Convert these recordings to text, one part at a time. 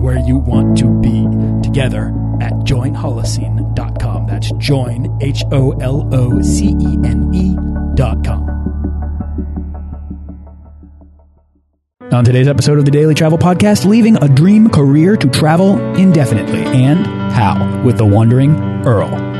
where you want to be together at joinholocene.com. That's join, H O L O C E N E.com. On today's episode of the Daily Travel Podcast, leaving a dream career to travel indefinitely and how with the wandering Earl.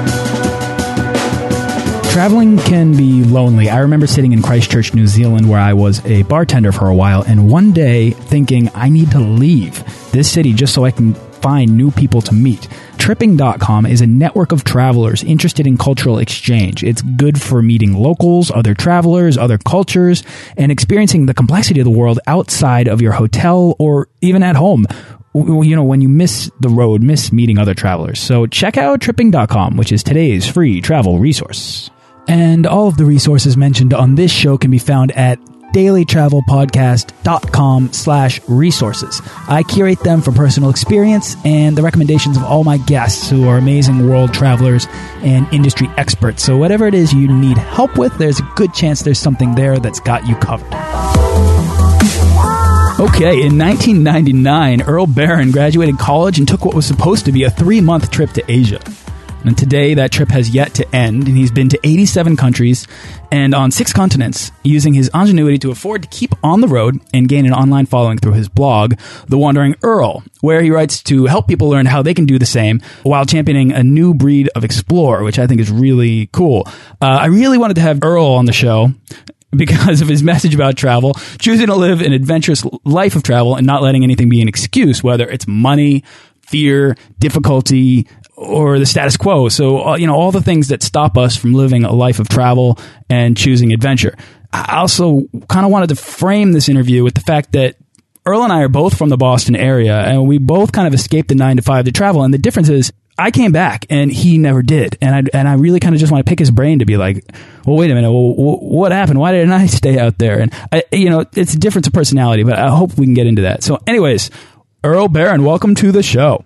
Traveling can be lonely. I remember sitting in Christchurch, New Zealand, where I was a bartender for a while, and one day thinking, I need to leave this city just so I can find new people to meet. Tripping.com is a network of travelers interested in cultural exchange. It's good for meeting locals, other travelers, other cultures, and experiencing the complexity of the world outside of your hotel or even at home. You know, when you miss the road, miss meeting other travelers. So check out tripping.com, which is today's free travel resource. And all of the resources mentioned on this show can be found at dailytravelpodcast.com slash resources. I curate them from personal experience and the recommendations of all my guests who are amazing world travelers and industry experts. So whatever it is you need help with, there's a good chance there's something there that's got you covered. Okay, in 1999, Earl Baron graduated college and took what was supposed to be a three month trip to Asia. And today, that trip has yet to end, and he's been to 87 countries and on six continents, using his ingenuity to afford to keep on the road and gain an online following through his blog, The Wandering Earl, where he writes to help people learn how they can do the same while championing a new breed of explorer, which I think is really cool. Uh, I really wanted to have Earl on the show because of his message about travel, choosing to live an adventurous life of travel and not letting anything be an excuse, whether it's money, fear, difficulty, or the status quo. So, uh, you know, all the things that stop us from living a life of travel and choosing adventure. I also kind of wanted to frame this interview with the fact that Earl and I are both from the Boston area and we both kind of escaped the nine to five to travel. And the difference is I came back and he never did. And I, and I really kind of just want to pick his brain to be like, well, wait a minute. Well, what happened? Why didn't I stay out there? And I, you know, it's a difference of personality, but I hope we can get into that. So anyways, Earl Baron, welcome to the show.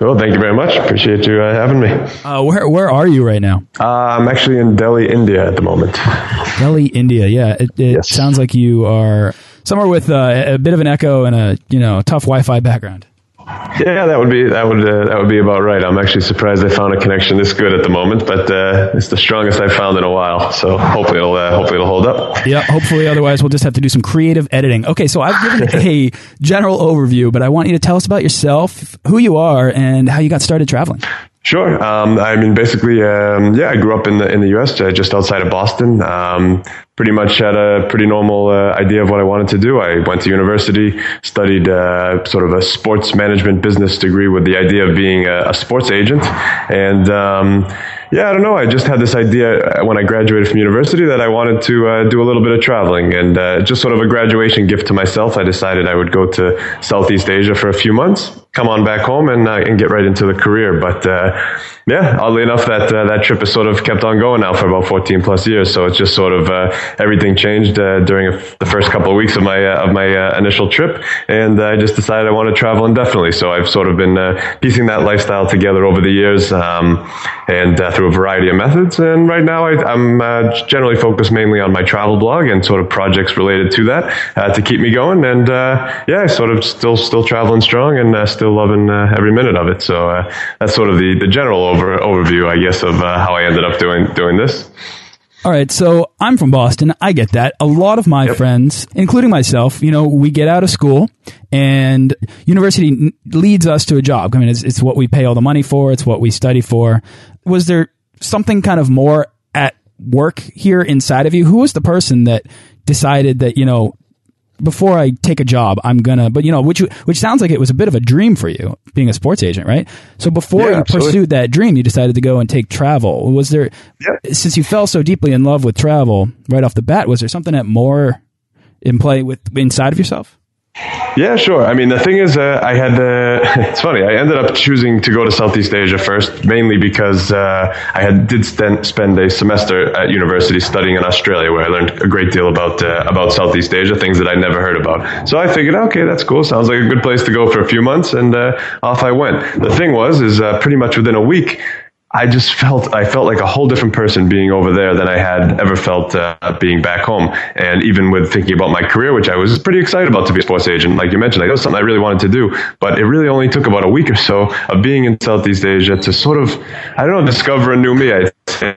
Well, thank you very much. Appreciate you uh, having me. Uh, where where are you right now? Uh, I'm actually in Delhi, India at the moment. Delhi, India. Yeah, it, it yes. sounds like you are somewhere with uh, a bit of an echo and a you know tough Wi-Fi background. Yeah, that would be that would uh, that would be about right. I'm actually surprised I found a connection this good at the moment, but uh, it's the strongest I've found in a while. So hopefully it'll uh, hopefully it'll hold up. Yeah, hopefully. Otherwise, we'll just have to do some creative editing. Okay, so I've given a general overview, but I want you to tell us about yourself, who you are, and how you got started traveling. Sure. Um, I mean, basically, um, yeah, I grew up in the in the U.S. Uh, just outside of Boston. Um, pretty much had a pretty normal uh, idea of what I wanted to do. I went to university, studied uh, sort of a sports management business degree with the idea of being a, a sports agent, and um, yeah, I don't know. I just had this idea uh, when I graduated from university that I wanted to uh, do a little bit of traveling and uh, just sort of a graduation gift to myself. I decided I would go to Southeast Asia for a few months, come on back home and, uh, and get right into the career. But uh, yeah, oddly enough, that uh, that trip has sort of kept on going now for about 14 plus years. So it's just sort of everything changed during the first couple of weeks of my of my initial trip, and I just decided I want to travel indefinitely. So I've sort of been piecing that lifestyle together over the years, um, and through a variety of methods. And right now, I, am uh, generally focused mainly on my travel blog and sort of projects related to that uh, to keep me going. And uh, yeah, sort of still still traveling strong and uh, still loving uh, every minute of it. So uh, that's sort of the, the general over, overview, I guess, of how I ended up doing doing this. All right, so I'm from Boston. I get that. A lot of my yep. friends, including myself, you know, we get out of school and university leads us to a job. I mean, it's, it's what we pay all the money for. It's what we study for. Was there something kind of more at work here inside of you? Who was the person that decided that you know before I take a job, I'm gonna. But you know, which which sounds like it was a bit of a dream for you, being a sports agent, right? So before Yeah, you pursued that dream, you decided to go and take travel. Was there, Yeah. since you fell so deeply in love with travel right off the bat, was there something that more in play with inside of yourself? Yeah, sure. I mean, the thing is, uh, I had, uh, it's funny, I ended up choosing to go to Southeast Asia first, mainly because uh, I had did spend, spend a semester at university studying in Australia, where I learned a great deal about uh, about Southeast Asia, things that I never heard about. So I figured, okay, that's cool. Sounds like a good place to go for a few months, and uh, off I went. The thing was, is uh, pretty much within a week, I just felt I felt like a whole different person being over there than I had ever felt uh, being back home. And even with thinking about my career, which I was pretty excited about to be a sports agent, like you mentioned, like, that was something I really wanted to do. But it really only took about a week or so of being in Southeast Asia to sort of, I don't know, discover a new me. I,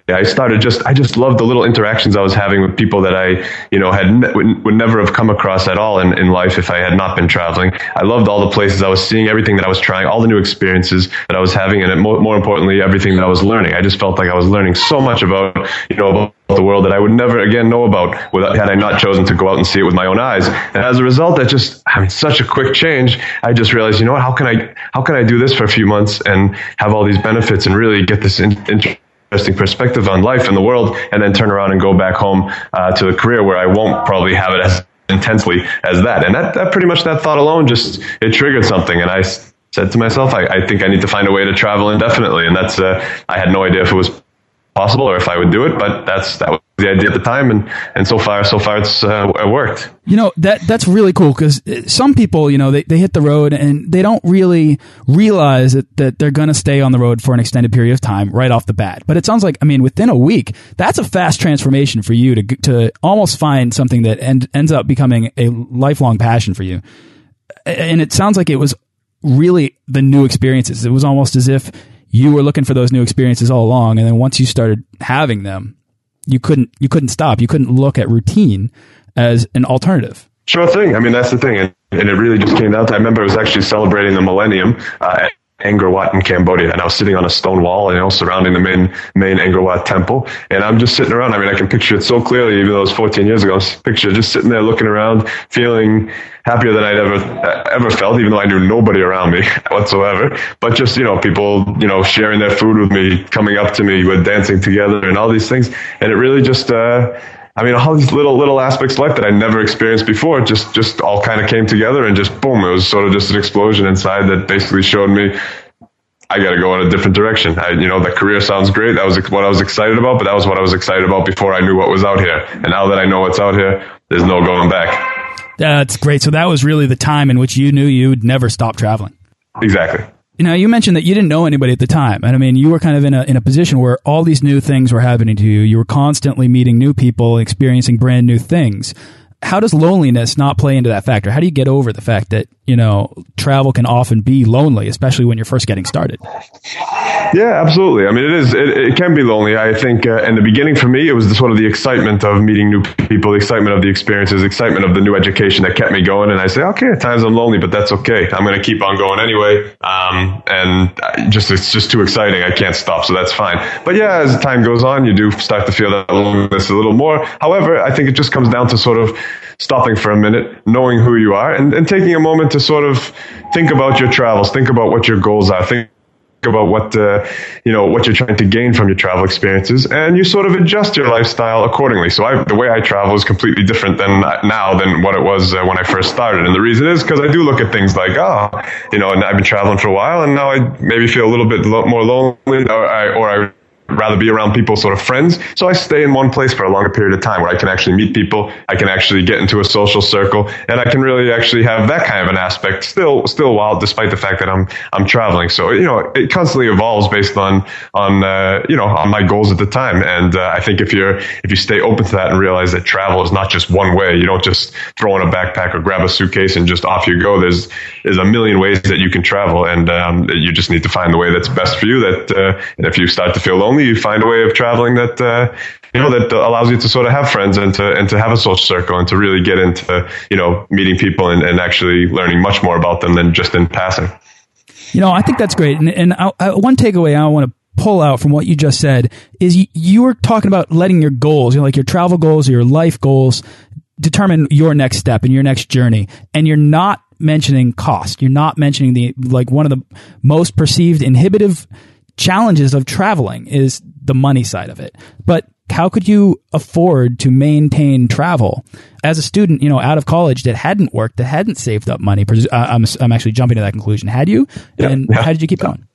I started just, I just loved the little interactions I was having with people that I, you know, had ne- would, would never have come across at all in, in life if I had not been traveling. I loved all the places I was seeing, everything that I was trying, all the new experiences that I was having, and more, more importantly, everything that I was learning. I just felt like I was learning so much about, you know, about the world that I would never again know about without, had I not chosen to go out and see it with my own eyes. And as a result, that just, I mean, such a quick change. I just realized, you know what, how can I, how can I do this for a few months and have all these benefits and really get this in, perspective on life and the world and then turn around and go back home uh, to a career where I won't probably have it as intensely as that. And that, that pretty much that thought alone just, it triggered something. And I said to myself, I, I think I need to find a way to travel indefinitely. And that's, uh, I had no idea if it was possible or if I would do it, but that's, that was the idea at the time. And, and so far, so far it's uh, it worked. You know that that's really cool because some people, you know, they, they hit the road and they don't really realize that, that they're going to stay on the road for an extended period of time right off the bat. But it sounds like, I mean, within a week, that's a fast transformation for you to to almost find something that end, ends up becoming a lifelong passion for you. And it sounds like it was really the new experiences. It was almost as if you were looking for those new experiences all along, and then once you started having them, you couldn't you couldn't stop. You couldn't look at routine as an alternative. Sure thing. I mean, that's the thing. And, and it really just came down to, I remember I was actually celebrating the millennium uh, Angkor Wat in Cambodia. And I was sitting on a stone wall, you know, surrounding the main, main Angkor Wat temple. And I'm just sitting around. I mean, I can picture it so clearly, even though it was 14 years ago. Picture just sitting there looking around, feeling happier than I'd ever, ever felt, even though I knew nobody around me whatsoever. But just, you know, people, you know, sharing their food with me, coming up to me, we're dancing together and all these things. And it really just, uh, I mean, all these little little aspects of life that I never experienced before just just all kind of came together and just boom, it was sort of just an explosion inside that basically showed me I got to go in a different direction. I, you know, the career sounds great. That was what I was excited about, but that was what I was excited about before I knew what was out here. And now that I know what's out here, there's no going back. That's great. So that was really the time in which you knew you would never stop traveling. Exactly. Know, you mentioned that you didn't know anybody at the time, and I mean, you were kind of in a in a position where all these new things were happening to you. You were constantly meeting new people, experiencing brand new things. How does loneliness not play into that factor? How do you get over the fact that you know travel can often be lonely, especially when you're first getting started? Yeah, absolutely. I mean, it is. It, it can be lonely. I think uh, in the beginning for me, it was the sort of the excitement of meeting new people, the excitement of the experiences, the excitement of the new education that kept me going. And I say, okay, at times I'm lonely, but that's okay. I'm going to keep on going anyway. Um, and I just it's just too exciting. I can't stop, so that's fine. But yeah, as time goes on, you do start to feel that loneliness a little more. However, I think it just comes down to sort of stopping for a minute, knowing who you are, and, and taking a moment to sort of think about your travels, think about what your goals are, think about what uh, you know what you're trying to gain from your travel experiences, and you sort of adjust your lifestyle accordingly. So I, the way I travel is completely different than now than what it was uh, when I first started, and the reason is because I do look at things like, oh, you know, and I've been traveling for a while, and now I maybe feel a little bit lo- more lonely, or I, or I rather be around people sort of friends. So I stay in one place for a longer period of time where I can actually meet people. I can actually get into a social circle and I can really actually have that kind of an aspect still, still while despite the fact that I'm, I'm traveling. So, you know, it constantly evolves based on, on, uh, you know, on my goals at the time. And uh, I think if you're, if you stay open to that and realize that travel is not just one way, you don't just throw in a backpack or grab a suitcase and just off you go. There's, there's a million ways that you can travel and um, you just need to find the way that's best for you that, uh, and if you start to feel lonely, you find a way of traveling that uh, you know that allows you to sort of have friends and to and to have a social circle and to really get into you know meeting people and, and actually learning much more about them than just in passing. You know, I think that's great. And, and I, I, one takeaway I want to pull out from what you just said is you, you were talking about letting your goals, you know, like your travel goals or your life goals, determine your next step and your next journey, and you're not mentioning cost. You're not mentioning the like one of the most perceived inhibitive challenges of traveling is the money side of it. But how could you afford to maintain travel as a student, you know, out of college that hadn't worked, that hadn't saved up money? Uh, I'm, I'm actually jumping to that conclusion. Had you? Yeah, and yeah. how did you keep going?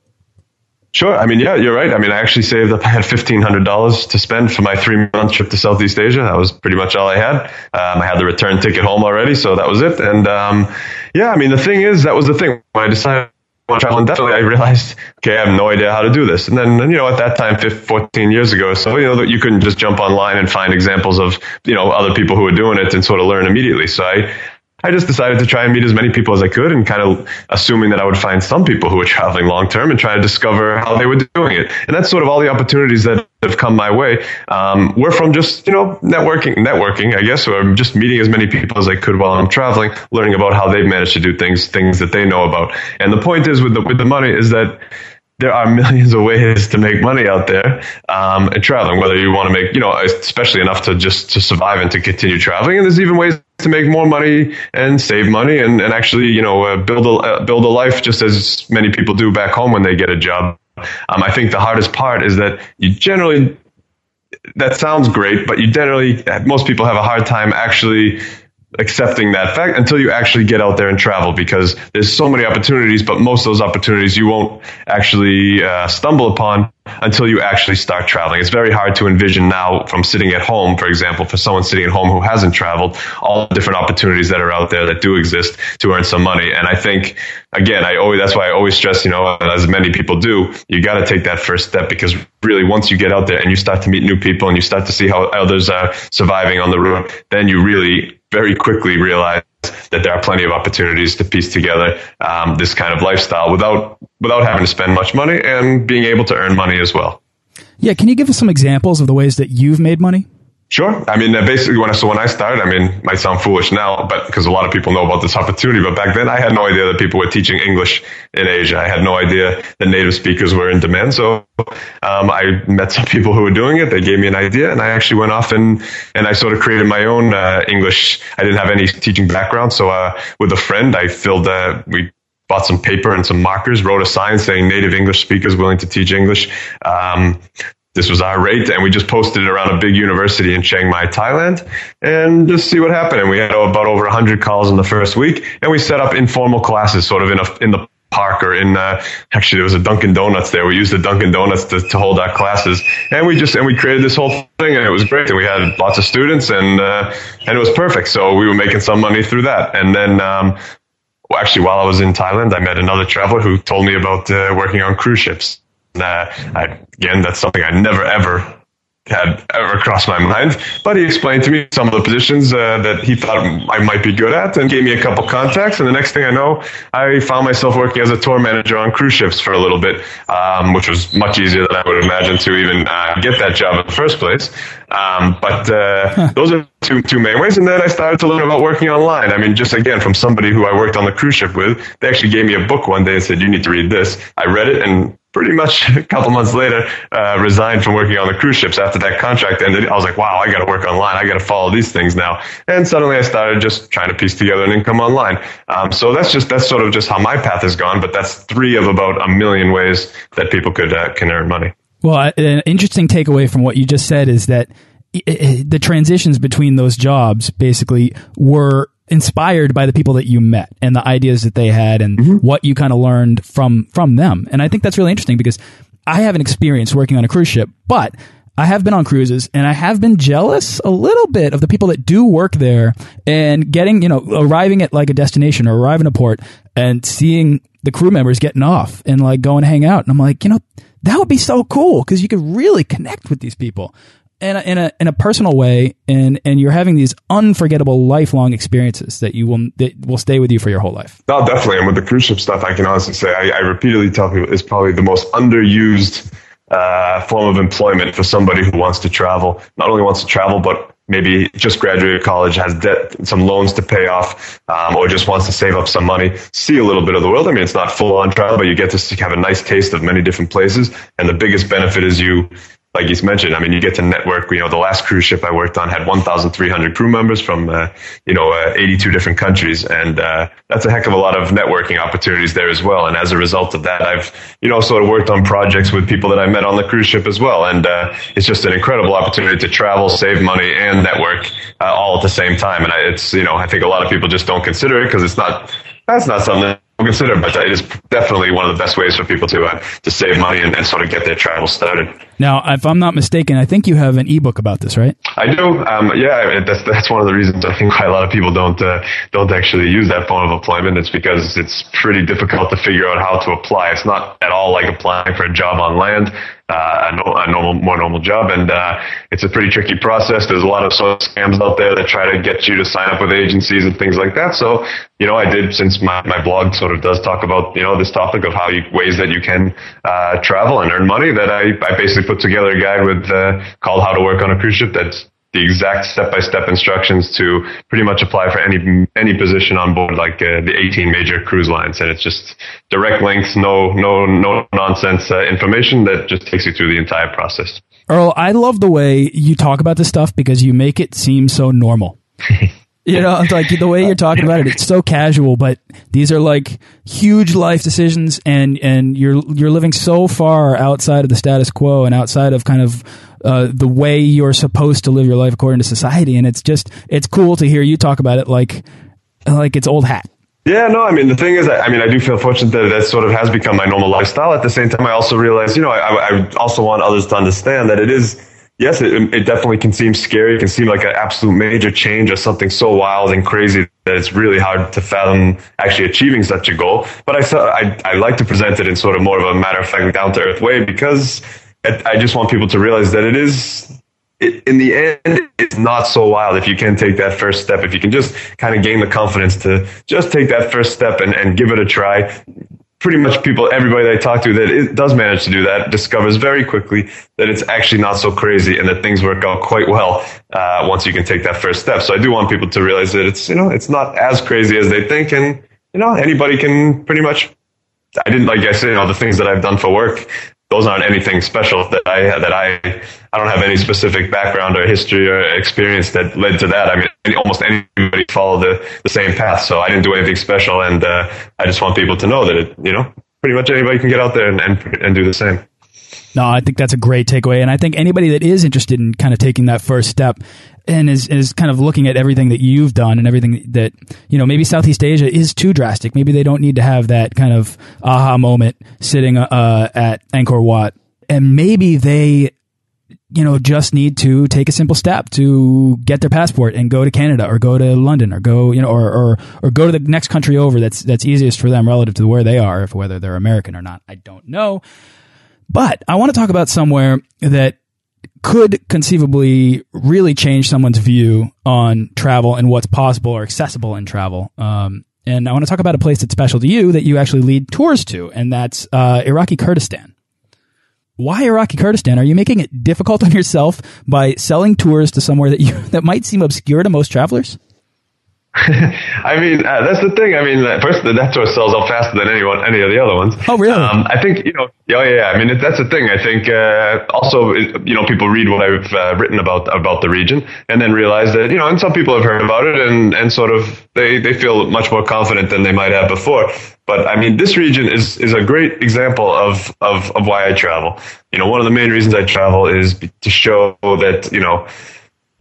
Sure. I mean, yeah, you're right. I mean, I actually saved up. I had fifteen hundred dollars to spend for my three month trip to Southeast Asia. That was pretty much all I had. Um, I had the return ticket home already, so that was it. And um, yeah, I mean, the thing is, that was the thing when I decided to travel indefinitely. I realized, okay, I have no idea how to do this. And then, you know, at that time, 15, 14 years ago, so you know, that you couldn't just jump online and find examples of you know other people who were doing it and sort of learn immediately. So I I just decided to try and meet as many people as I could and kind of assuming that I would find some people who were traveling long term and try to discover how they were doing it. And that's sort of all the opportunities that have come my way um, were from just, you know, networking, networking, I guess, or just meeting as many people as I could while I'm traveling, learning about how they've managed to do things, things that they know about. And the point is with the, with the money is that there are millions of ways to make money out there um, and traveling. Whether you want to make, you know, especially enough to just to survive and to continue traveling, and there's even ways to make more money and save money and, and actually, you know, uh, build a uh, build a life just as many people do back home when they get a job. Um, I think the hardest part is that you generally that sounds great, but you generally most people have a hard time actually accepting that fact until you actually get out there and travel because there's so many opportunities, but most of those opportunities you won't actually uh, stumble upon until you actually start traveling. It's very hard to envision now from sitting at home, for example, for someone sitting at home who hasn't traveled, all the different opportunities that are out there that do exist to earn some money. And I think, again, I always, that's why I always stress, you know, as many people do, you got to take that first step because really once you get out there and you start to meet new people and you start to see how others are surviving on the road, then you really very quickly realize that there are plenty of opportunities to piece together um, this kind of lifestyle without without having to spend much money and being able to earn money as well. Yeah, can you give us some examples of the ways that you've made money? Sure. I mean, uh, basically, when I, so when I started, I mean, might sound foolish now, but because a lot of people know about this opportunity, but back then I had no idea that people were teaching English in Asia. I had no idea that native speakers were in demand. So, um, I met some people who were doing it. They gave me an idea and I actually went off and, and I sort of created my own, uh, English. I didn't have any teaching background. So, uh, with a friend, I filled, uh, we bought some paper and some markers, wrote a sign saying native English speakers willing to teach English. Um, this was our rate and we just posted it around a big university in Chiang Mai, Thailand and just see what happened. And we had about over 100 calls in the first week and we set up informal classes sort of in a, in the park or in uh, actually there was a Dunkin' Donuts there. We used the Dunkin' Donuts to, to hold our classes, and we just and we created this whole thing, and it was great. And we had lots of students, and uh, and it was perfect. So we were making some money through that. And then um, well, actually, while I was in Thailand, I met another traveler who told me about uh, working on cruise ships. I, again, that's something I never ever had ever crossed my mind. But he explained to me some of the positions uh, that he thought I might be good at and gave me a couple contacts. And the next thing I know, I found myself working as a tour manager on cruise ships for a little bit, um, which was much easier than I would imagine to even uh, get that job in the first place. Um, but uh, those are two, two main ways. And then I started to learn about working online. I mean, just again, from somebody who I worked on the cruise ship with, they actually gave me a book one day and said, you need to read this. I read it and pretty much a couple months later, uh, resigned from working on the cruise ships after that contract ended. I was like, wow, I got to work online. I got to follow these things now. And suddenly I started just trying to piece together an income online. Um, so that's just, that's sort of just how my path has gone. But that's three of about a million ways that people could, uh, can earn money. Well, an interesting takeaway from what you just said is that the transitions between those jobs basically were inspired by the people that you met and the ideas that they had and mm -hmm. what you kind of learned from from them. And I think that's really interesting because I haven't experienced working on a cruise ship, but I have been on cruises and I have been jealous a little bit of the people that do work there and getting, you know, arriving at like a destination or arriving at a port and seeing the crew members getting off and like going to hang out. And I'm like, you know, that would be so cool because you could really connect with these people in a, in a in a personal way, and and you're having these unforgettable lifelong experiences that you will that will stay with you for your whole life. No, definitely. And with the cruise ship stuff, I can honestly say I, I repeatedly tell people it's probably the most underused uh, form of employment for somebody who wants to travel. Not only wants to travel, but maybe just graduated college, has debt, some loans to pay off, um, or just wants to save up some money, see a little bit of the world. I mean, it's not full on travel, but you get to have a nice taste of many different places. And the biggest benefit is you like he's mentioned, I mean, you get to network. You know, the last cruise ship I worked on had 1,300 crew members from, uh, you know, uh, 82 different countries, and uh, that's a heck of a lot of networking opportunities there as well. And as a result of that, I've, you know, sort of worked on projects with people that I met on the cruise ship as well, and uh, it's just an incredible opportunity to travel, save money, and network uh, all at the same time. And I, it's, you know, I think a lot of people just don't consider it because it's not. That's not something consider, but it is definitely one of the best ways for people to uh, to save money and, and, sort of get their travel started. Now, if I'm not mistaken, I think you have an ebook about this, right? I do. Um, yeah, that's that's one of the reasons I think why a lot of people don't uh, don't actually use that form of employment. It's because it's pretty difficult to figure out how to apply. It's not at all like applying for a job on land uh, a, normal, more normal job. And uh, it's a pretty tricky process. There's a lot of sort of scams out there that try to get you to sign up with agencies and things like that. So, you know, I did since my, my blog sort of does talk about, you know, this topic of how you, ways that you can uh, travel and earn money that I, I basically put together a guide with uh, called How to Work on a Cruise Ship that's the exact step-by-step instructions to pretty much apply for any any position on board, like uh, the 18 major cruise lines, and it's just direct links, no no no nonsense uh, information that just takes you through the entire process. Earl, I love the way you talk about this stuff because you make it seem so normal. You know, it's like the way you're talking about it, it's so casual, but these are like huge life decisions and, and you're, you're living so far outside of the status quo and outside of kind of, uh, the way you're supposed to live your life according to society. And it's just, it's cool to hear you talk about it like, like it's old hat. Yeah, no, I mean, the thing is, I mean, I do feel fortunate that that sort of has become my normal lifestyle. At the same time, I also realize, you know, I, I also want others to understand that it is, yes, it, um, it definitely can seem scary. It can seem like an absolute major change or something so wild and crazy that it's really hard to fathom actually achieving such a goal. But I, I, I like to present it in sort of more of a matter of fact, down to earth way because I just want people to realize that it is in the end, it's not so wild if you can take that first step. If you can just kind of gain the confidence to just take that first step and, and give it a try, pretty much people, everybody that I talk to that it does manage to do that discovers very quickly that it's actually not so crazy and that things work out quite well uh, once you can take that first step. So I do want people to realize that it's you know it's not as crazy as they think, and you know anybody can pretty much. I didn't like I said, you know, the things that I've done for work those aren't anything special that I that I I don't have any specific background or history or experience that led to that. I mean, almost anybody followed the, the same path, so I didn't do anything special, and uh, I just want people to know that it, you know, pretty much anybody can get out there and, and, and do the same. No, I think that's a great takeaway. And I think anybody that is interested in kind of taking that first step and is, is kind of looking at everything that you've done and everything that, you know, maybe Southeast Asia is too drastic. Maybe they don't need to have that kind of aha moment sitting uh, at Angkor Wat. And maybe they, you know, just need to take a simple step to get their passport and go to Canada or go to London or go, you know, or, or, or go to the next country over that's, that's easiest for them relative to where they are, if whether they're American or not. I don't know. But I want to talk about somewhere that could conceivably really change someone's view on travel and what's possible or accessible in travel. Um, and I want to talk about a place that's special to you that you actually lead tours to, and that's uh, Iraqi Kurdistan. Why Iraqi Kurdistan? Are you making it difficult on yourself by selling tours to somewhere that you that might seem obscure to most travelers? I mean, uh, that's the thing. I mean, first, the net tour sells out faster than anyone, any of the other ones. Oh, really? Um, I think, you know, oh, yeah, yeah. I mean, it, that's the thing. I think, uh, also, you know, people read what I've uh, written about, about the region and then realize that, you know, and some people have heard about it and, and sort of, they, they feel much more confident than they might have before. But I mean, this region is, is a great example of, of, of why I travel. You know, one of the main reasons I travel is to show that, you know,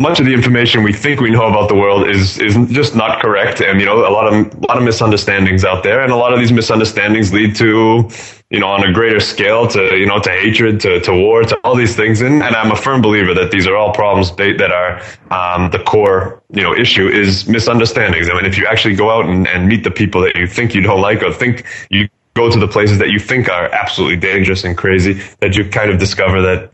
much of the information we think we know about the world is is just not correct, and you know a lot of a lot of misunderstandings out there, and a lot of these misunderstandings lead to you know on a greater scale to you know to hatred, to, to war, to all these things, and, and I'm a firm believer that these are all problems that are um, the core you know issue is misunderstandings. I mean, if you actually go out and, and meet the people that you think you don't like or think you go to the places that you think are absolutely dangerous and crazy, that you kind of discover that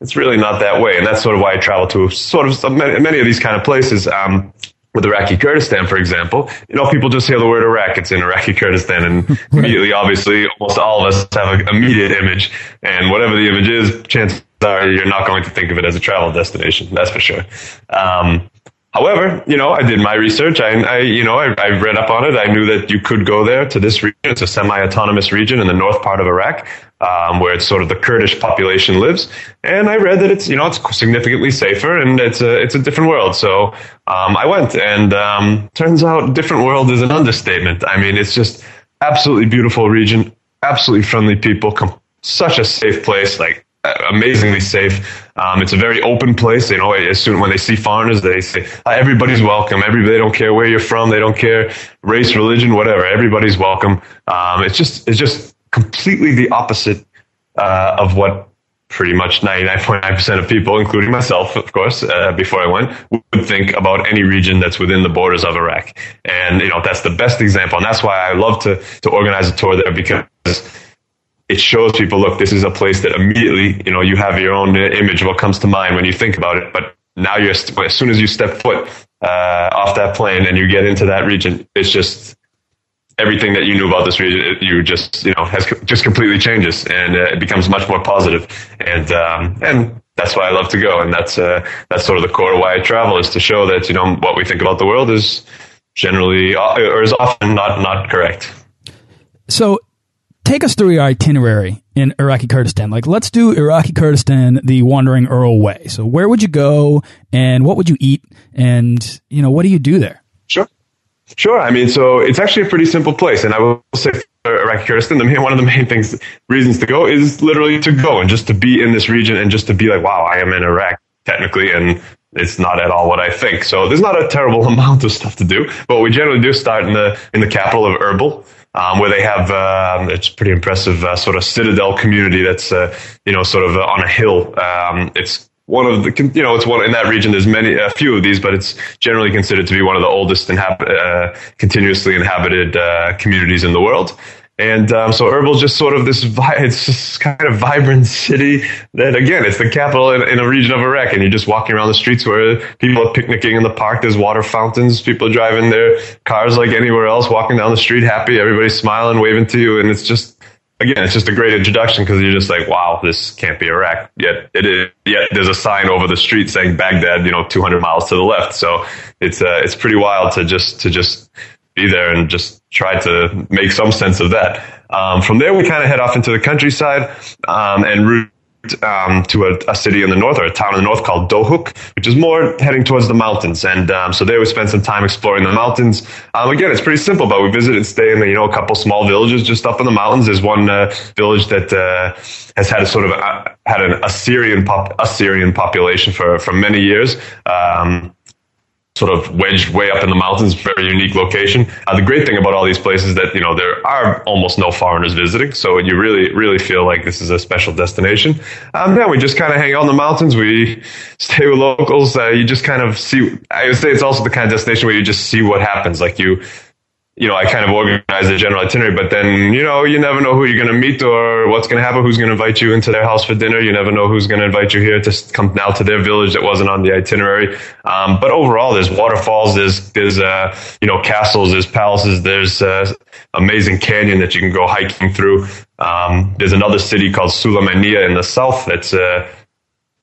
it's really not that way. And that's sort of why I travel to sort of many of these kind of places. Um, with Iraqi Kurdistan, for example, you know, people just hear the word Iraq, it's in Iraqi Kurdistan, and immediately, obviously, almost all of us have an immediate image, and whatever the image is, chances are you're not going to think of it as a travel destination. That's for sure. Um, However, you know, I did my research. I, I you know, I, I, read up on it. I knew that you could go there to this region. It's a semi-autonomous region in the north part of Iraq. Um, where it's sort of the Kurdish population lives. And I read that it's you know it's significantly safer and it's a it's a different world. So um, I went, and um, turns out different world is an understatement. I mean, it's just absolutely beautiful region, absolutely friendly people, such a safe place, like amazingly safe. Um, it's a very open place. You know, as soon when they see foreigners, they say everybody's welcome. Everybody, they don't care where you're from. They don't care race, religion, whatever. Everybody's welcome. Um, it's just it's just completely the opposite uh, of what pretty much 99.9% of people, including myself, of course, uh, before I went, would think about any region that's within the borders of Iraq. And, you know, that's the best example. And that's why I love to, to organize a tour there because it shows people, look, this is a place that immediately, you know, you have your own image what comes to mind when you think about it. But now you're, as soon as you step foot uh, off that plane and you get into that region, it's just, everything that you knew about this region, you just you know has just completely changes and uh, it becomes much more positive. And um, and that's why I love to go. And that's uh, that's sort of the core of why I travel is to show that you know what we think about the world is generally uh, or is often not not correct. So. Take us through your itinerary in Iraqi Kurdistan. Like, let's do Iraqi Kurdistan the Wandering Earl way. So, where would you go, and what would you eat, and you know, what do you do there? Sure. I mean, so it's actually a pretty simple place. And I will say for Iraqi Kurdistan, the main, one of the main things, reasons to go is literally to go and just to be in this region and just to be like, wow, I am in Iraq technically. And it's not at all what I think. So there's not a terrible amount of stuff to do, but we generally do start in the, in the capital of Erbil. Um, where they have um, it's pretty impressive uh, sort of citadel community that's uh, you know sort of uh, on a hill. Um, it's one of the you know it's one in that region. There's many a few of these, but it's generally considered to be one of the oldest inhab- uh, continuously inhabited uh, communities in the world. And um, so Erbil's just sort of this, vi- it's just kind of vibrant city that, again, it's the capital in, in, a region of Iraq. And you're just walking around the streets where people are picnicking in the park. There's water fountains. People driving their cars like anywhere else, walking down the street happy. Everybody's smiling, waving to you. And it's just, again, it's just a great introduction because you're just like, wow, this can't be Iraq. Yet it is. Yet there's a sign over the street saying Baghdad, you know, 200 miles to the left. So it's uh, it's pretty wild to just to just be there and just try to make some sense of that. Um, from there, we kind of head off into the countryside um, and route um, to a, a, city in the north or a town in the north called Dohuk, which is more heading towards the mountains. And um, so there we spent some time exploring the mountains. Um, again, it's pretty simple, but we visit and stay in you know a couple small villages just up in the mountains. There's one uh, village that uh, has had a sort of a, had an Assyrian pop, Assyrian population for for many years. Um, sort of wedged way up in the mountains, very unique location. Uh, the great thing about all these places that, you know, there are almost no foreigners visiting. So you really, really feel like this is a special destination. Um, yeah, we just kind of hang out in the mountains. We stay with locals. Uh, you just kind of see, I would say it's also the kind of destination where you just see what happens. Like you, you know, I kind of organize the general itinerary, but then, you know, you never know who you're going to meet or what's going to happen, who's going to invite you into their house for dinner. You never know who's going to invite you here to come now to their village that wasn't on the itinerary. Um, but overall, there's waterfalls, there's, there's, uh, you know, castles, there's palaces, there's, uh, amazing canyon that you can go hiking through. Um, there's another city called Sulaymaniyah in the south that's, uh,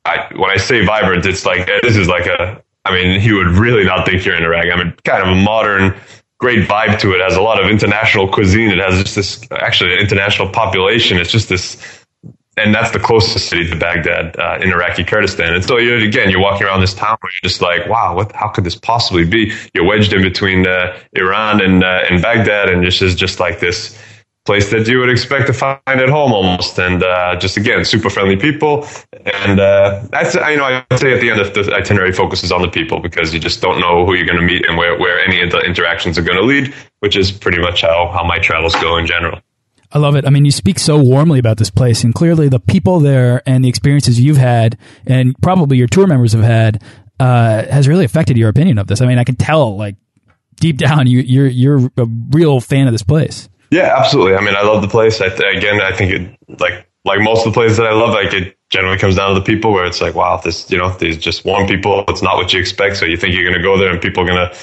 I, when I say vibrant, it's like, this is like a, I mean, you would really not think you're in Iraq. I mean, kind of a modern, great vibe to it. it. Has a lot of international cuisine. It has just this actually an international population. It's just this, and that's the closest city to Baghdad uh, in Iraqi Kurdistan. And so you again, you're walking around this town where you're just like, wow, what? How could this possibly be? You're wedged in between uh, Iran and uh, and Baghdad, and this is just like this place that you would expect to find at home almost. And uh, just again, super friendly people. And uh, that's you know I would say at the end of the itinerary focuses on the people because you just don't know who you're going to meet and where where any of the interactions are going to lead, which is pretty much how how my travels go in general. I love it. I mean, you speak so warmly about this place, and clearly the people there and the experiences you've had, and probably your tour members have had, uh, has really affected your opinion of this. I mean, I can tell, like deep down, you, you're you're a real fan of this place. Yeah, absolutely. I mean, I love the place. I th- again, I think it like like most of the places that I love, like it generally comes down to the people where it's like, wow, this you know, these just warm people. It's not what you expect, so you think you're going to go there and people are going to.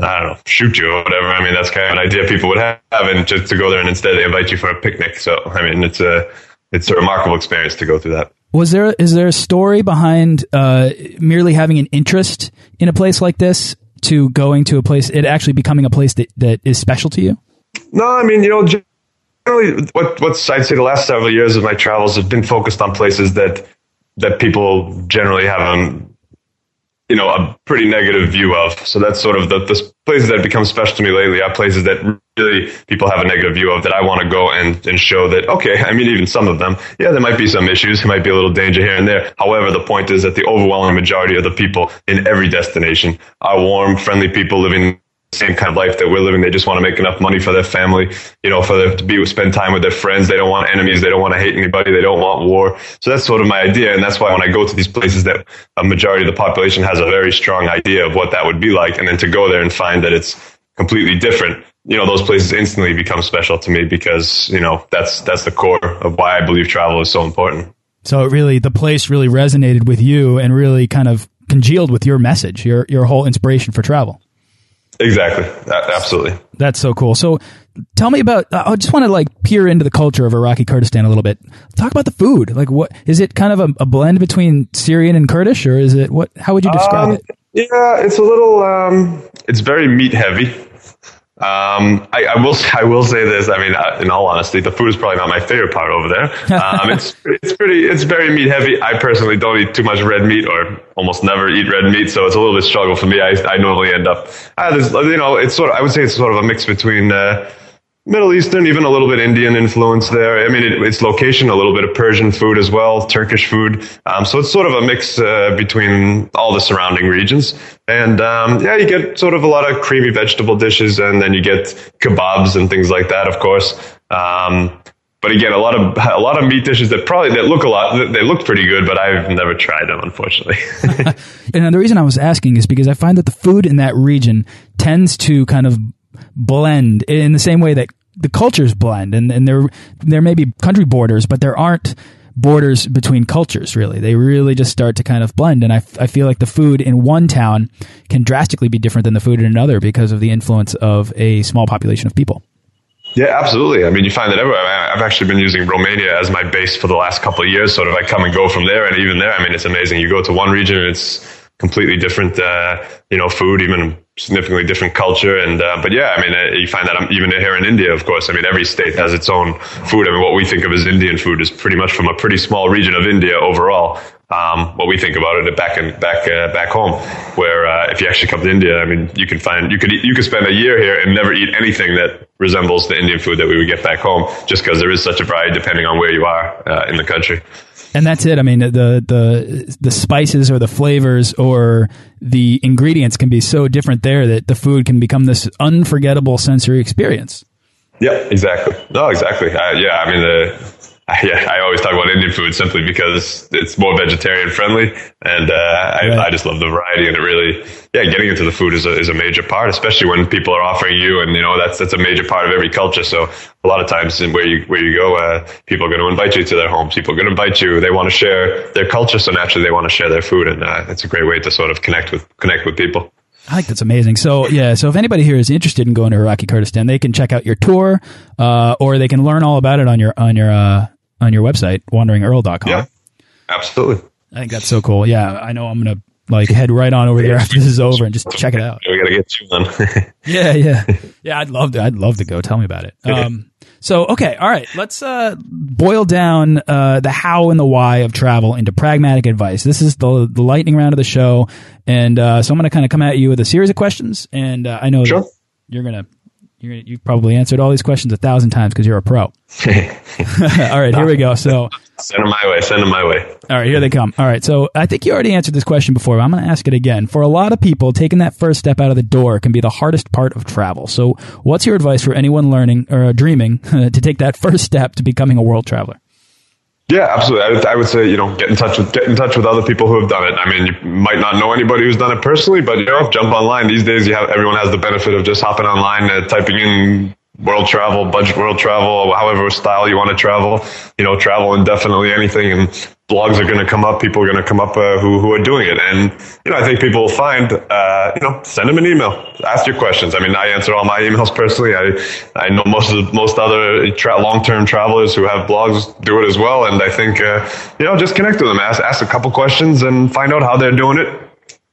I don't know, shoot you or whatever. I mean, that's kind of an idea people would have, and just to go there and instead they invite you for a picnic. So, I mean, it's a it's a remarkable experience to go through that. Was there is there a story behind uh, merely having an interest in a place like this to going to a place, it actually becoming a place that, that is special to you? No, I mean, you know, generally, what what's I'd say the last several years of my travels have been focused on places that that people generally have um, you know, a pretty negative view of. So that's sort of the, the places that have become special to me lately are places that really people have a negative view of that I want to go and, and show that, okay, I mean, even some of them, yeah, there might be some issues. There might be a little danger here and there. However, the point is that the overwhelming majority of the people in every destination are warm, friendly people living same kind of life that we're living. They just want to make enough money for their family, you know, for them to be spend time with their friends. They don't want enemies. They don't want to hate anybody. They don't want war. So that's sort of my idea, and that's why when I go to these places that a majority of the population has a very strong idea of what that would be like, and then to go there and find that it's completely different, you know, those places instantly become special to me because you know that's that's the core of why I believe travel is so important. So it really, the place really resonated with you and really kind of congealed with your message, your your whole inspiration for travel. Exactly. Absolutely. That's so cool. So tell me about, I just want to like peer into the culture of Iraqi Kurdistan a little bit. Talk about the food. Like what, is it kind of a, a blend between Syrian and Kurdish or is it what, how would you describe um, it? Yeah, it's a little, um, it's very meat heavy. Um, I, I, will I will say this. I mean, uh, in all honesty, the food is probably not my favorite part over there. Um, it's it's pretty it's very meat heavy. I personally don't eat too much red meat, or almost never eat red meat, so it's a little bit struggle for me. I, I normally end up, uh, you know, it's sort of I would say it's sort of a mix between. Uh, Middle Eastern, even a little bit Indian influence there. I mean, it, its location, a little bit of Persian food as well, Turkish food. Um, so it's sort of a mix uh, between all the surrounding regions. And um, yeah, you get sort of a lot of creamy vegetable dishes, and then you get kebabs and things like that, of course. Um, but again, a lot of a lot of meat dishes that probably that look a lot. They look pretty good, but I've never tried them, unfortunately. and the reason I was asking is because I find that the food in that region tends to kind of blend in the same way that the cultures blend and, and there there may be country borders but there aren't borders between cultures really they really just start to kind of blend and I, I feel like the food in one town can drastically be different than the food in another because of the influence of a small population of people yeah, absolutely. I mean, you find that everywhere. I've actually been using Romania as my base for the last couple of years. Sort of, I come and go from there, and even there, I mean, it's amazing. You go to one region, it's completely different, uh, you know, food, even significantly different culture. And uh, but yeah, I mean, uh, you find that even here in India, of course. I mean, every state has its own food. I mean, what we think of as Indian food is pretty much from a pretty small region of India overall. Um, what we think about it back in back uh, back home, where uh, if you actually come to India, I mean, you can find you could eat, you could spend a year here and never eat anything that resembles the Indian food that we would get back home, just because there is such a variety depending on where you are uh, in the country and that's it. I mean, the the the spices or the flavors or the ingredients can be so different there that the food can become this unforgettable sensory experience. Yeah, exactly. No, exactly. Uh, yeah, I mean, the yeah, I always talk about Indian food simply because it's more vegetarian friendly, and uh, I, right. I, just love the variety. And it really, yeah, getting into the food is a, is a major part, especially when people are offering you, and you know that's that's a major part of every culture. So a lot of times, where you where you go, uh, people are going to invite you to their homes. People are going to invite you. They want to share their culture, so naturally they want to share their food, and uh, it's a great way to sort of connect with connect with people. I think that's amazing. So yeah, so if anybody here is interested in going to Iraqi Kurdistan, they can check out your tour, uh, or they can learn all about it on your on your uh, on your website, wanderingearl.com. Yeah, absolutely. I think that's so cool. Yeah, I know I'm going to like head right on over there after this is over and just check it out. We got to get you on. yeah, yeah. Yeah, I'd love to. I'd love to go. Tell me about it. Um, so, okay. All right. Let's, uh, boil down, uh, the how and the why of travel into pragmatic advice. This is the, the lightning round of the show. And, uh, so I'm going to kind of come at you with a series of questions. And, uh, I know sure. you're going to you you've probably answered all these questions a thousand times because you're a pro. all right, here we go. So send them my way. Send them my way. All right, here they come. All right, so I think you already answered this question before, but I'm going to ask it again. For a lot of people, taking that first step out of the door can be the hardest part of travel. So, what's your advice for anyone learning or dreaming to take that first step to becoming a world traveler? Yeah, absolutely. I would, I would, say you know get in touch with get in touch with other people who have done it. I mean, you might not know anybody who's done it personally, but you know, jump online. These days, you have everyone has the benefit of just hopping online, uh, typing in world travel, budget world travel, however style you want to travel, you know, travel indefinitely anything. And blogs are going to come up. People are going to come up uh, who, who are doing it. And, you know, I think people will find, uh, you know, send them an email, ask your questions. I mean, I answer all my emails personally. I, I know most of most other tra- long-term travelers who have blogs do it as well. And I think, uh, you know, just connect with them, ask, ask a couple questions and find out how they're doing it.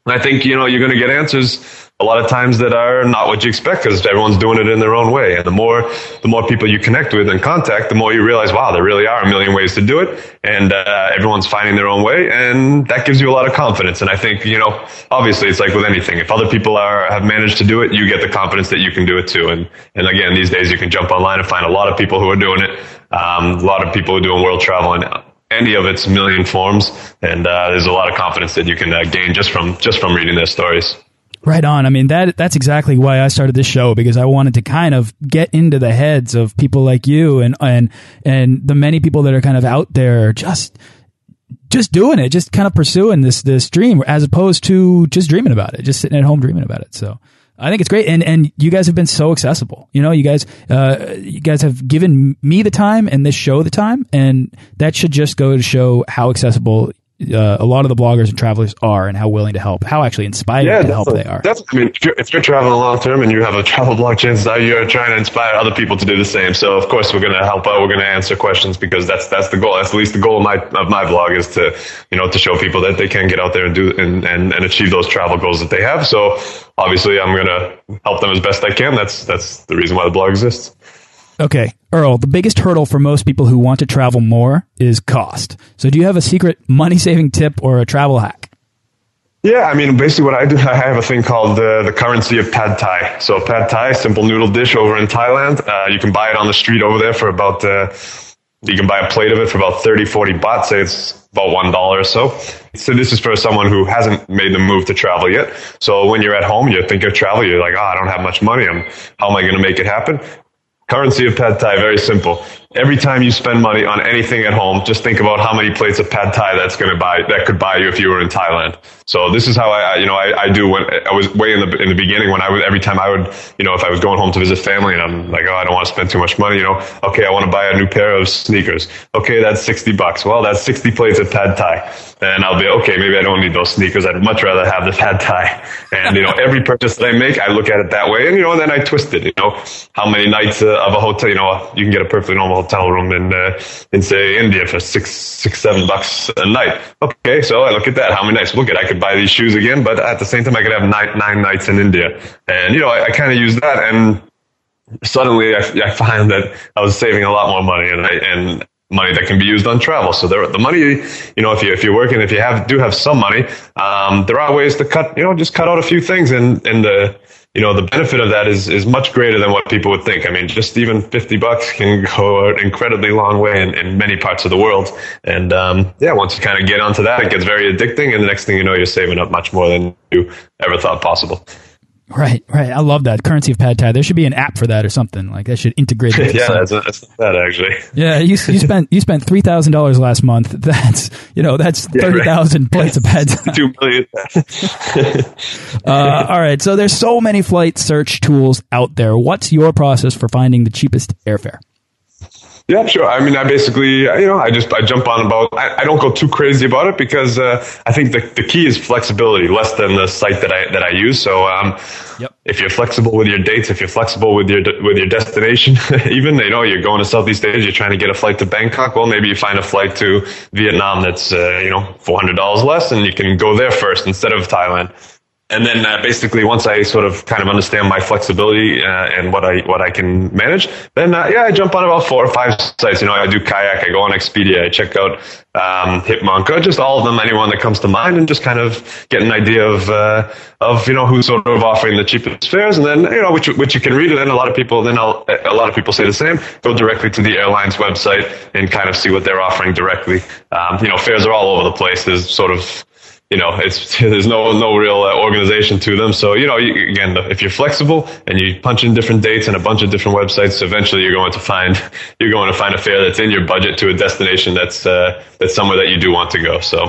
And I think, you know, you're going to get answers a lot of times that are not what you expect because everyone's doing it in their own way. And the more, the more people you connect with and contact, the more you realize, wow, there really are a million ways to do it. And, uh, everyone's finding their own way. And that gives you a lot of confidence. And I think, you know, obviously it's like with anything. If other people are, have managed to do it, you get the confidence that you can do it too. And, and again, these days you can jump online and find a lot of people who are doing it. Um, a lot of people are doing world travel and any of its million forms. And, uh, there's a lot of confidence that you can uh, gain just from, just from reading their stories. Right on. I mean that that's exactly why I started this show because I wanted to kind of get into the heads of people like you and and and the many people that are kind of out there just just doing it, just kind of pursuing this this dream as opposed to just dreaming about it, just sitting at home dreaming about it. So I think it's great, and and you guys have been so accessible. You know, you guys uh, you guys have given me the time and this show the time, and that should just go to show how accessible uh, a lot of the bloggers and travelers are and how willing to help, how actually inspired yeah, to help they are. That's, I mean, if you're, if you're traveling long term and you have a travel blog, chances are you're trying to inspire other people to do the same. So of course we're going to help out. We're going to answer questions because that's that's the goal. That's at least the goal of my of my blog is to you know to show people that they can get out there and do and and, and achieve those travel goals that they have. So obviously I'm going to help them as best I can. That's that's the reason why the blog exists. Okay, Earl, the biggest hurdle for most people who want to travel more is cost. So do you have a secret money saving tip or a travel hack? Yeah, I mean, basically what I do, I have a thing called the, the currency of pad thai. So pad thai, simple noodle dish over in Thailand. Uh, you can buy it on the street over there for about, uh, you can buy a plate of it for about 30, 40 baht. Say it's about $1 or so. So this is for someone who hasn't made the move to travel yet. So when you're at home, you think of travel, you're like, oh, I don't have much money. I'm, how am I going to make it happen? Currency of pad thai, very simple. Every time you spend money on anything at home, just think about how many plates of pad thai that's going to buy, that could buy you if you were in Thailand. So this is how I, you know, I, I do when I was way in the, in the beginning when I would, every time I would, you know, if I was going home to visit family and I'm like, oh, I don't want to spend too much money, you know, okay, I want to buy a new pair of sneakers. Okay, that's 60 bucks. Well, that's 60 plates of pad thai. And I'll be, okay, maybe I don't need those sneakers. I'd much rather have the pad thai. And, you know, every purchase that I make, I look at it that way. And, you know, then I twist it, you know, how many nights uh, of a hotel, you know, you can get a perfectly normal hotel room in, uh, in say India for six, six, seven bucks a night. Okay. So I look at that. How many nights? Look at, I could buy these shoes again, but at the same time, I could have nine, nine nights in India. And, you know, I, I kind of use that and, suddenly I, I find that I was saving a lot more money and I, and money that can be used on travel. So there, the money, you know, if you if you're working, if you have do have some money, um, there are ways to cut, you know, just cut out a few things, and and the you know the benefit of that is is much greater than what people would think. I mean, just even fifty bucks can go an incredibly long way in, in many parts of the world. And um, yeah, once you kind of get onto that, it gets very addicting, and the next thing you know, you're saving up much more than you ever thought possible. Right, right. I love that currency of pad thai. There should be an app for that or something like that. Should integrate. It yeah, that's, that's that actually. Yeah, you, you spent you spent three thousand dollars last month. That's you know that's yeah, thirty thousand right. plates of pad thai. Two million. uh, all right, so there's so many flight search tools out there. What's your process for finding the cheapest airfare? Yeah, sure. I mean, I basically, you know, I just I jump on about. I, I don't go too crazy about it because uh, I think the, the key is flexibility, less than the site that I that I use. So, um, yep. if you're flexible with your dates, if you're flexible with your with your destination, even you know you're going to Southeast Asia, you're trying to get a flight to Bangkok. Well, maybe you find a flight to Vietnam that's uh, you know four hundred dollars less, and you can go there first instead of Thailand and then uh, basically once I sort of kind of understand my flexibility uh, and what I what I can manage, then uh, yeah, I jump on about four or five sites. You know, I do kayak, I go on Expedia, I check out um, Hipmunk, just all of them, anyone that comes to mind, and just kind of get an idea of uh, of you know who's sort of offering the cheapest fares, and then you know which which you can read, and then a lot of people then I'll, a lot of people say the same. Go directly to the airline's website and kind of see what they're offering directly. Um, you know, fares are all over the place. There's sort of you know, it's there's no no real uh, organization to them. So you know, you, again, if you're flexible and you punch in different dates and a bunch of different websites, eventually you're going to find you're going to find a fare that's in your budget to a destination that's uh, that's somewhere that you do want to go. So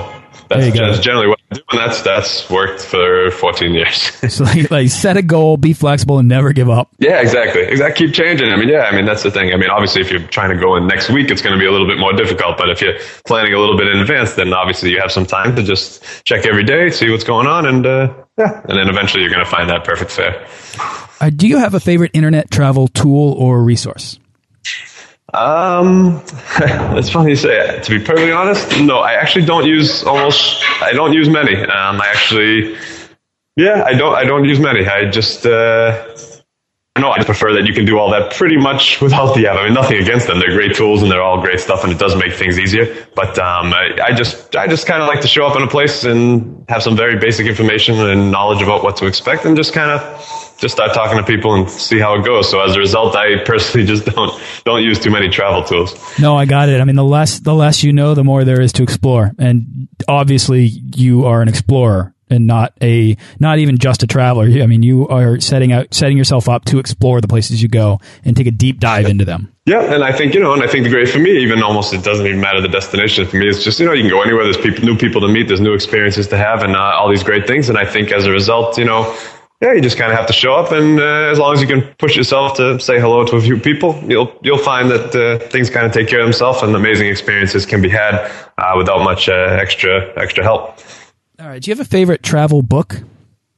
that's, that's generally what I do, and that's that's worked for 14 years. so like, like, set a goal, be flexible, and never give up. Yeah, exactly. Exactly. Keep changing. I mean, yeah. I mean, that's the thing. I mean, obviously, if you're trying to go in next week, it's going to be a little bit more difficult. But if you're planning a little bit in advance, then obviously you have some time to just check every day, see what's going on, and uh, yeah, and then eventually you're going to find that perfect fare. Uh, do you have a favorite internet travel tool or resource? Um, it's funny to say. To be perfectly honest, no, I actually don't use almost. I don't use many. Um, I actually, Yeah, I don't. I don't use many. I just. Uh, no, I prefer that you can do all that pretty much without the app. I mean, nothing against them. They're great tools and they're all great stuff, and it does make things easier. But um, I, I just, I just kind of like to show up in a place and have some very basic information and knowledge about what to expect, and just kind of just start talking to people and see how it goes. So as a result, I personally just don't don't use too many travel tools. No, I got it. I mean, the less the less you know, the more there is to explore, and obviously you are an explorer and not a not even just a traveler. I mean, you are setting out setting yourself up to explore the places you go and take a deep dive into them. Yeah, and I think you know, and I think the great for me, even almost it doesn't even matter the destination for me. It's just you know, you can go anywhere. There's people, new people to meet. There's new experiences to have, and uh, all these great things. And I think as a result, you know. Yeah, you just kind of have to show up, and uh, as long as you can push yourself to say hello to a few people, you'll you'll find that uh, things kind of take care of themselves, and amazing experiences can be had uh, without much uh, extra extra help. All right. Do you have a favorite travel book?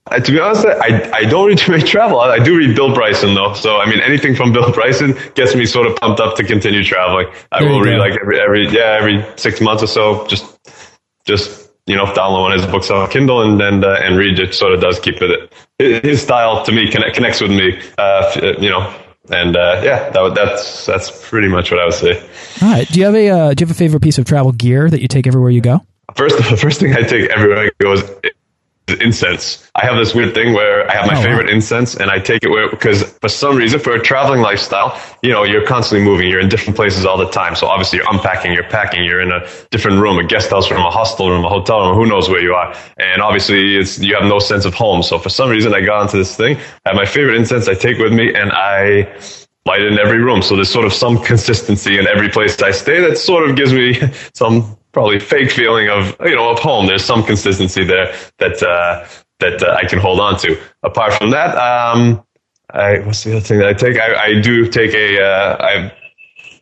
Uh, to be honest, I, I don't read too many travel. I, do read Bill Bryson though, so I mean anything from Bill Bryson gets me sort of pumped up to continue traveling. I there will read like every every yeah every six months or so. Just just you know download one of his books on Kindle and and uh, and read it. Sort of does keep it. His style to me connect, connects with me. Uh, you know, and uh, yeah, that, that's that's pretty much what I would say. All right. Do you have a uh, do you have a favorite piece of travel gear that you take everywhere you go? First, the first thing I take everywhere I go is incense. I have this weird thing where I have my oh, favorite wow. incense and I take it where, because for some reason, for a traveling lifestyle, you know, you're constantly moving. You're in different places all the time. So obviously you're unpacking, you're packing, you're in a different room, a guest house room, a hostel room, a hotel room, who knows where you are. And obviously it's, you have no sense of home. So for some reason I got into this thing. I have my favorite incense I take with me and I, light in every room. So there's sort of some consistency in every place I stay that sort of gives me some probably fake feeling of you know of home. There's some consistency there that uh, that uh, I can hold on to. Apart from that, um, I, what's the other thing that I take? I, I do take a uh, I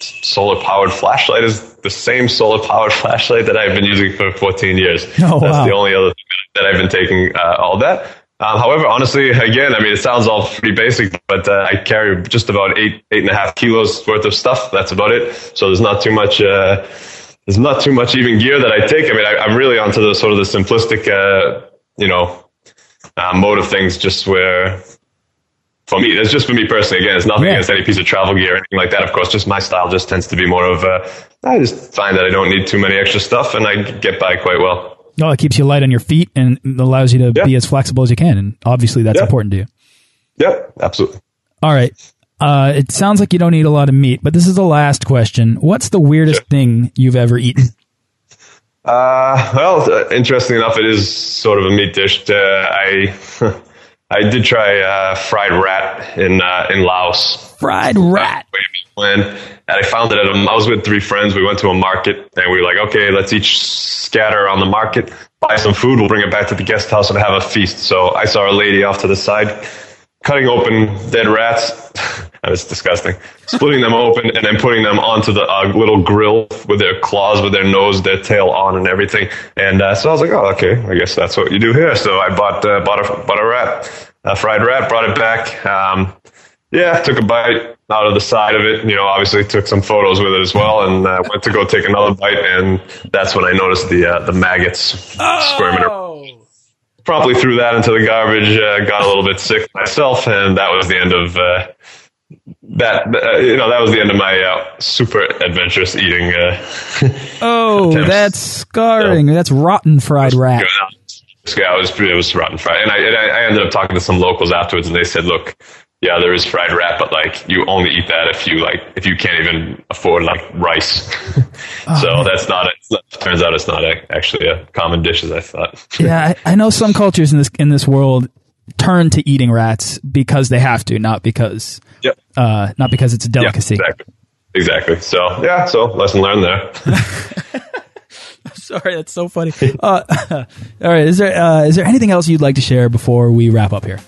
solar powered flashlight is the same solar powered flashlight that I've been using for 14 years. Oh, That's wow. the only other thing that I've been taking uh, all that. Um, however, honestly, again, I mean, it sounds all pretty basic, but uh, I carry just about eight, eight and a half kilos worth of stuff. That's about it. So there's not too much, uh, there's not too much even gear that I take. I mean, I, am really onto the sort of the simplistic, uh, you know, uh, mode of things. Just where, for me, it's just for me personally. Again, it's nothing yeah. against any piece of travel gear or anything like that. Of course, just my style just tends to be more of. Uh, I just find that I don't need too many extra stuff, and I get by quite well. No, it keeps you light on your feet and allows you to yeah. be as flexible as you can, and obviously that's yeah. important to you. Yep, absolutely. All right. Uh, it sounds like you don't eat a lot of meat, but this is the last question. What's the weirdest thing you've ever eaten? Uh, well, uh, interesting enough, it is sort of a meat dish. Uh, I I did try uh, fried rat in uh, in Laos. Fried rat. And I found it at a, I was with three friends. We went to a market and we were like, okay, let's each scatter on the market, buy some food. We'll bring it back to the guest house and have a feast. So I saw a lady off to the side cutting open dead rats. That's disgusting. Splitting them open and then putting them onto the uh, little grill with their claws, with their nose, their tail on, and everything. And uh, so I was like, oh, okay, I guess that's what you do here. So I bought uh, bought a bought a rat, a fried rat, brought it back. Um, yeah, took a bite out of the side of it. You know, obviously took some photos with it as well, and uh, went to go take another bite, and that's when I noticed the uh, the maggots oh. squirming around promptly threw that into the garbage. Uh, got a little bit sick myself, and that was the end of uh, that. Uh, you know, that was the end of my uh, super adventurous eating. Uh, oh, attempts. that's scarring. So, that's rotten fried rat. Yeah, it was it was rotten fried, and I, and I ended up talking to some locals afterwards, and they said, "Look, yeah, there is fried rat, but like you only eat that if you like if you can't even afford like rice. oh, so man. that's not. It turns out it's not a, actually a common dish as I thought. yeah, I, I, know some cultures in this in this world turn to eating rats because they have to, not because yep. uh, not because it's a delicacy. Yeah, exactly. Exactly. So yeah, so lesson learned there. Sorry, that's so funny. Uh, all right, is there uh, is there anything else you'd like to share before we wrap up here?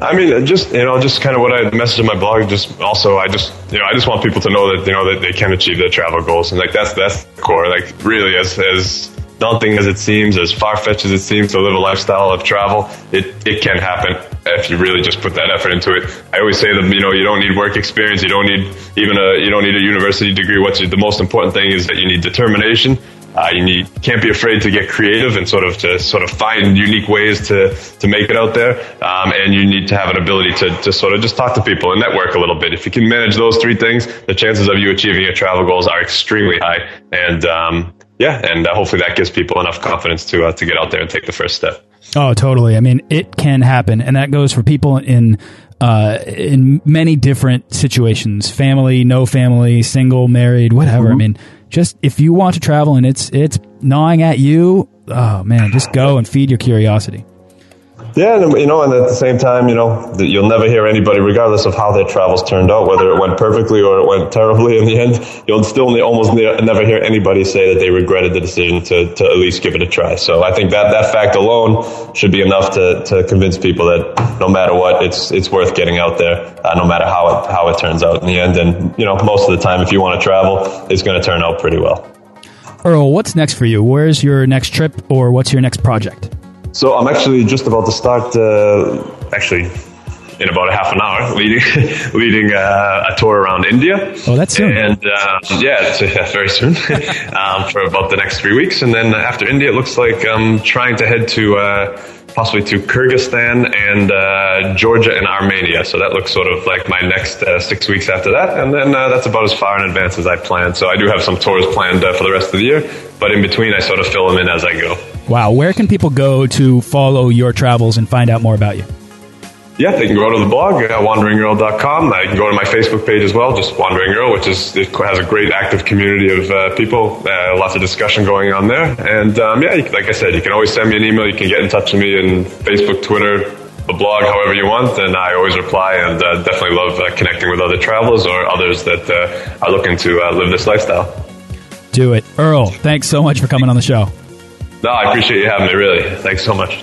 I mean, just you know, just kind of what I messaged in my blog. Just also, I just you know, I just want people to know that you know that they can achieve their travel goals, and like that's that's the core. Like really, as as daunting as it seems, as far fetched as it seems to live a lifestyle of travel, it it can happen if you really just put that effort into it. I always say that you know you don't need work experience, you don't need even a you don't need a university degree. What's the most important thing is that you need determination Uh, you need, can't be afraid to get creative and sort of to sort of find unique ways to, to make it out there. Um, and you need to have an ability to, to sort of just talk to people and network a little bit. If you can manage those three things, the chances of you achieving your travel goals are extremely high. And, um, yeah, and uh, hopefully that gives people enough confidence to, uh, to get out there and take the first step. Oh, totally. I mean, it can happen. And that goes for people in uh, in many different situations family no family single married whatever mm -hmm. i mm-hmm. mean just if you want to travel and it's it's gnawing at you oh man just go and feed your curiosity yeah, and, you know, and at the same time, you know, you'll never hear anybody, regardless of how their travels turned out, whether it went perfectly or it went terribly in the end, you'll still almost never hear anybody say that they regretted the decision to, to at least give it a try. So I think that, that fact alone should be enough to, to convince people that no matter what, it's, it's worth getting out there, uh, no matter how it, how it turns out in the end. And, you know, most of the time, if you want to travel, it's going to turn out pretty well. Earl, what's next for you? Where's your next trip or what's your next project? So I'm actually just about to start, uh, actually, in about a half an hour, leading leading uh, a tour around India. Oh, that's soon. And uh, yeah, it's, very soon um, for about the next three weeks. And then after India, it looks like I'm trying to head to uh, possibly to Kyrgyzstan and uh, Georgia and Armenia. So that looks sort of like my next uh, six weeks after that. And then uh, that's about as far in advance as I planned. So I do have some tours planned uh, for the rest of the year, but in between, I sort of fill them in as I go. Wow. Where can people go to follow your travels and find out more about you? Yeah, they can go to the blog, uh, wanderingearl.com. They can go to my Facebook page as well, just Wandering Earl, which is it has a great active community of uh, people, uh, lots of discussion going on there. And um, yeah, like I said, you can always send me an email. You can get in touch with me in Facebook, Twitter, the blog, however you want, and I always reply. And uh, definitely love uh, connecting with other travelers or others that uh, are looking to uh, live this lifestyle. Do it, Earl. Thanks so much for coming on the show. No, I appreciate you having me. Really, thanks so much.